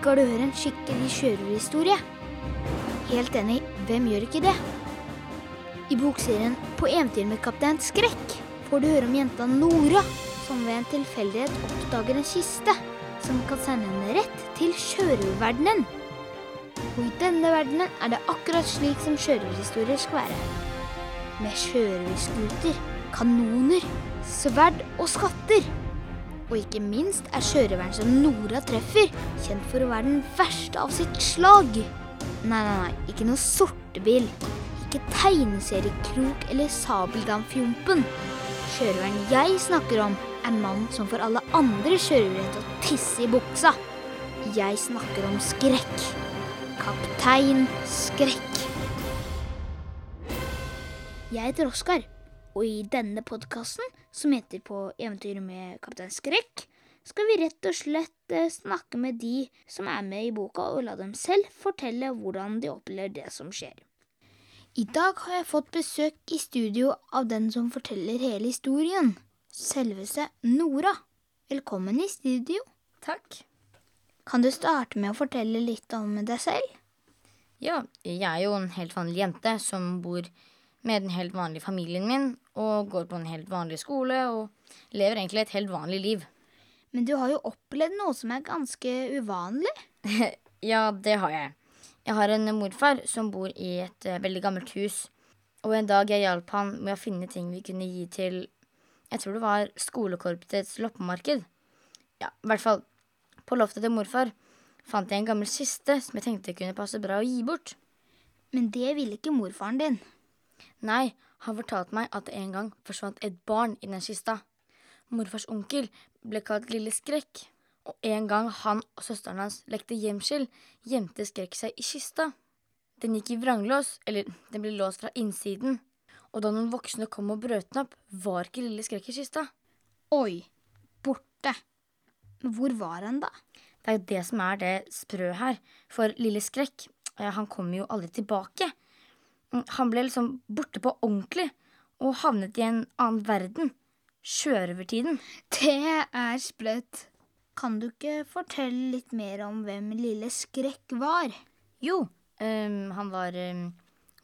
Liker du høre en skikkelig sjørøverhistorie? Helt enig, hvem gjør ikke det? I bokserien På eventyr med kaptein Skrekk får du høre om jenta Nora, som ved en tilfeldighet oppdager en kiste som kan sende henne rett til sjørøververdenen. Og i denne verdenen er det akkurat slik som sjørøverhistorier skal være. Med sjørøverskuter, kanoner, sverd og skatter. Og ikke minst er sjørøveren som Nora treffer, kjent for å være den verste av sitt slag. Nei, nei, nei, ikke noe sortebil. Ikke tegneseriekrok eller sabeldampfjompen. Sjørøveren jeg snakker om, er mannen som får alle andre sjørøvere til å tisse i buksa. Jeg snakker om skrekk. Kaptein Skrekk. Jeg heter Oskar, og i denne podkasten, som heter På eventyr med kaptein Skrekk, skal vi rett og slett eh, snakke med de som er med i boka, og la dem selv fortelle hvordan de opplever det som skjer. I dag har jeg fått besøk i studio av den som forteller hele historien. Selveste Nora. Velkommen i studio. Takk. Kan du starte med å fortelle litt om deg selv? Ja, jeg er jo en helt vanlig jente som bor med den helt vanlige familien min og går på en helt vanlig skole og lever egentlig et helt vanlig liv. Men du har jo opplevd noe som er ganske uvanlig. ja, det har jeg. Jeg har en morfar som bor i et uh, veldig gammelt hus. Og en dag jeg hjalp han med å finne ting vi kunne gi til Jeg tror det var skolekorpsets loppemarked. Ja, i hvert fall. På loftet til morfar fant jeg en gammel kiste som jeg tenkte kunne passe bra å gi bort. Men det ville ikke morfaren din. Nei, han fortalte meg at det en gang forsvant et barn i den kista. Morfars onkel ble kalt Lille Skrekk, og en gang han og søsteren hans lekte gjemsel, gjemte Skrekk seg i kista. Den gikk i vranglås, eller den ble låst fra innsiden, og da noen voksne kom og brøt den opp, var ikke Lille Skrekk i kista. Oi, borte. Men hvor var han, da? Det er jo det som er det sprø her, for Lille Skrekk, han kommer jo aldri tilbake. Mm, han ble liksom borte på ordentlig, og havnet i en annen verden. Sjørøvertiden. Det er sprøtt. Kan du ikke fortelle litt mer om hvem Lille Skrekk var? Jo, um, han var um,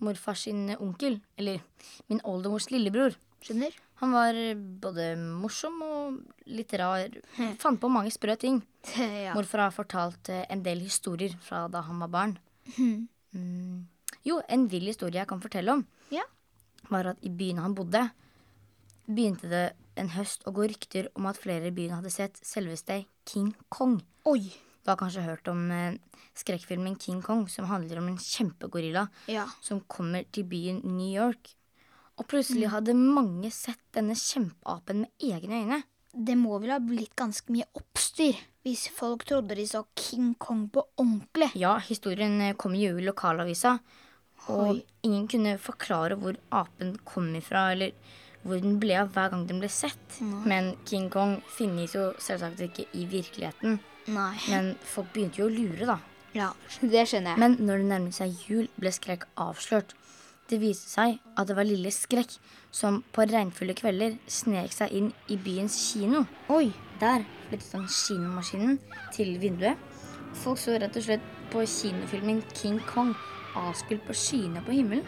morfars sin onkel. Eller min oldemors lillebror. Skjønner? Han var både morsom og litt rar. Fant på mange sprø ting. Ja. Morfar har fortalt eh, en del historier fra da han var barn. Mm. Jo, en vill historie jeg kan fortelle om, Ja. var at i byen han bodde, begynte det en høst å gå rykter om at flere i byen hadde sett selveste King Kong. Oi. Du har kanskje hørt om eh, skrekkfilmen King Kong, som handler om en kjempegorilla Ja. som kommer til byen New York. Og plutselig hadde mange sett denne kjempeapen med egne øyne. Det må vel ha blitt ganske mye oppstyr hvis folk trodde de så King Kong på ordentlig. Ja, historien eh, kom jo i lokalavisa, og Oi. ingen kunne forklare hvor apen kom ifra, eller hvor den ble av hver gang den ble sett. Men King Kong finnes jo selvsagt ikke i virkeligheten. Nei. Men folk begynte jo å lure, da. Ja, det skjønner jeg. Men når det nærmet seg jul, ble Skrekk avslørt. Det viste seg at det var lille Skrekk som på regnfulle kvelder snek seg inn i byens kino. Oi. Der flyttet han kinomaskinen til vinduet. Folk så rett og slett på kinofilmen King Kong avskutt på skyene på himmelen.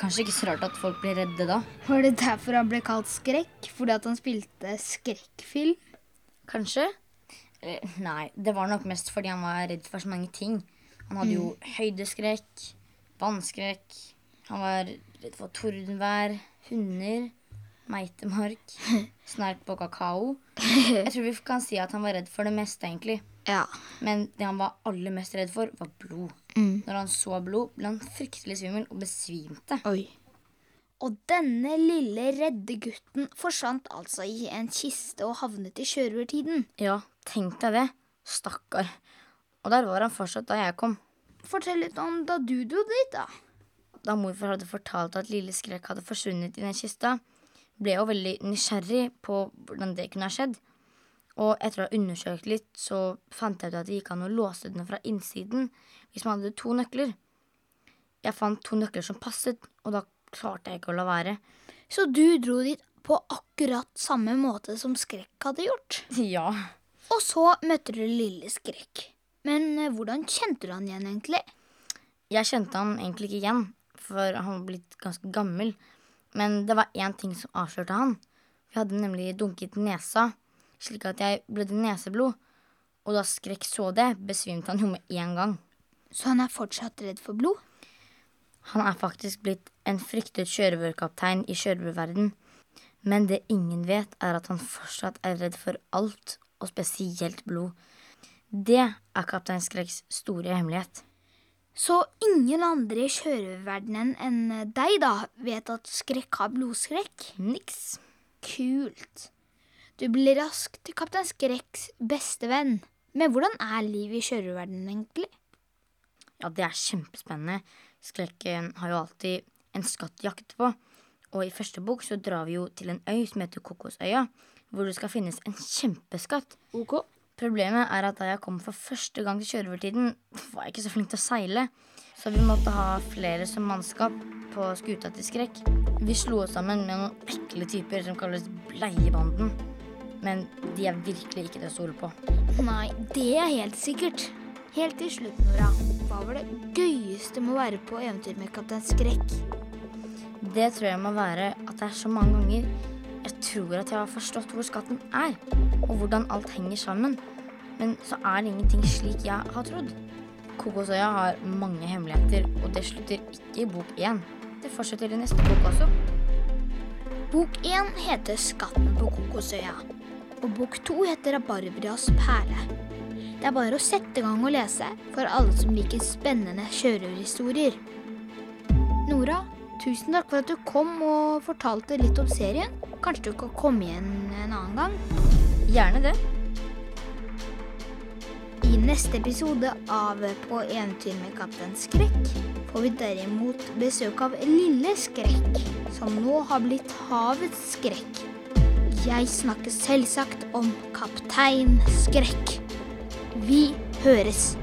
Kanskje ikke så rart at folk ble redde da. Var det derfor han ble kalt Skrekk? Fordi at han spilte skrekkfilm? Kanskje? Nei, det var nok mest fordi han var redd for så mange ting. Han hadde jo høydeskrekk, vannskrekk, han var redd for tordenvær, hunder, meitemark, snerk på kakao. Jeg tror vi kan si at han var redd for det meste, egentlig. Ja. Men det han var aller mest redd for, var blod. Mm. Når han så blod, ble han fryktelig svimmel og besvimte. Oi. Og denne lille redde gutten forsvant altså i en kiste og havnet i sjørøvertiden. Ja, tenk deg det. Stakkar. Og der var han fortsatt da jeg kom. Fortell litt om da du dro dit, da. Da morfar hadde fortalt at lille Skrekk hadde forsvunnet i den kista, ble jeg jo veldig nysgjerrig på hvordan det kunne ha skjedd. Og etter å ha undersøkt litt, så fant jeg ut at det gikk an å låse den fra innsiden hvis man hadde to nøkler. Jeg fant to nøkler som passet, og da klarte jeg ikke å la være. Så du dro dit på akkurat samme måte som Skrekk hadde gjort. Ja. Og så møtte du lille Skrekk. Men eh, hvordan kjente du han igjen, egentlig? Jeg kjente han egentlig ikke igjen, for han var blitt ganske gammel. Men det var én ting som avslørte han. Vi hadde nemlig dunket nesa, slik at jeg blødde neseblod. Og da Skrekk så det, besvimte han jo med en gang. Så han er fortsatt redd for blod? Han er faktisk blitt en fryktet sjørøverkaptein i sjørøververden. Men det ingen vet, er at han fortsatt er redd for alt, og spesielt blod. Det er kaptein Skreks store hemmelighet. Så ingen andre i sjørøververdenen enn deg, da, vet at skrekk har blodskrekk? Niks. Kult. Du blir raskt kaptein Skrekks beste venn. Men hvordan er livet i kjøreverdenen egentlig? Ja, det er kjempespennende. Skrekken har jo alltid en skatt å jakte på. Og i første bok så drar vi jo til en øy som heter Kokosøya, hvor det skal finnes en kjempeskatt. Ok. Problemet er at da jeg kom for første gang til sjørøvertiden, var jeg ikke så flink til å seile. Så vi måtte ha flere som mannskap på skuta til Skrekk. Vi slo oss sammen med noen ekle typer som kalles Bleiebanden. Men de er virkelig ikke til å stole på. Nei, det er helt sikkert. Helt til slutt, Nora. Hva var det gøyeste med å være på eventyr med kaptein Skrekk? Det tror jeg må være at det er så mange ganger jeg tror at jeg har forstått hvor skatten er, og hvordan alt henger sammen. Men så er det ingenting slik jeg har trodd. Kokosøya har mange hemmeligheter, og det slutter ikke i bok én. Det fortsetter i neste bok også. Bok én heter Skatten på Kokosøya. Og bok to heter Rabarbrias perle. Det er bare å sette i gang og lese for alle som liker spennende sjørøverhistorier. Nora, tusen takk for at du kom og fortalte litt om serien. Kanskje du kan komme igjen en annen gang? Gjerne det. I neste episode av På eventyr med kaptein Skrekk får vi derimot besøk av Lille Skrekk, som nå har blitt havets skrekk. Jeg snakker selvsagt om Kaptein Skrekk. Vi høres.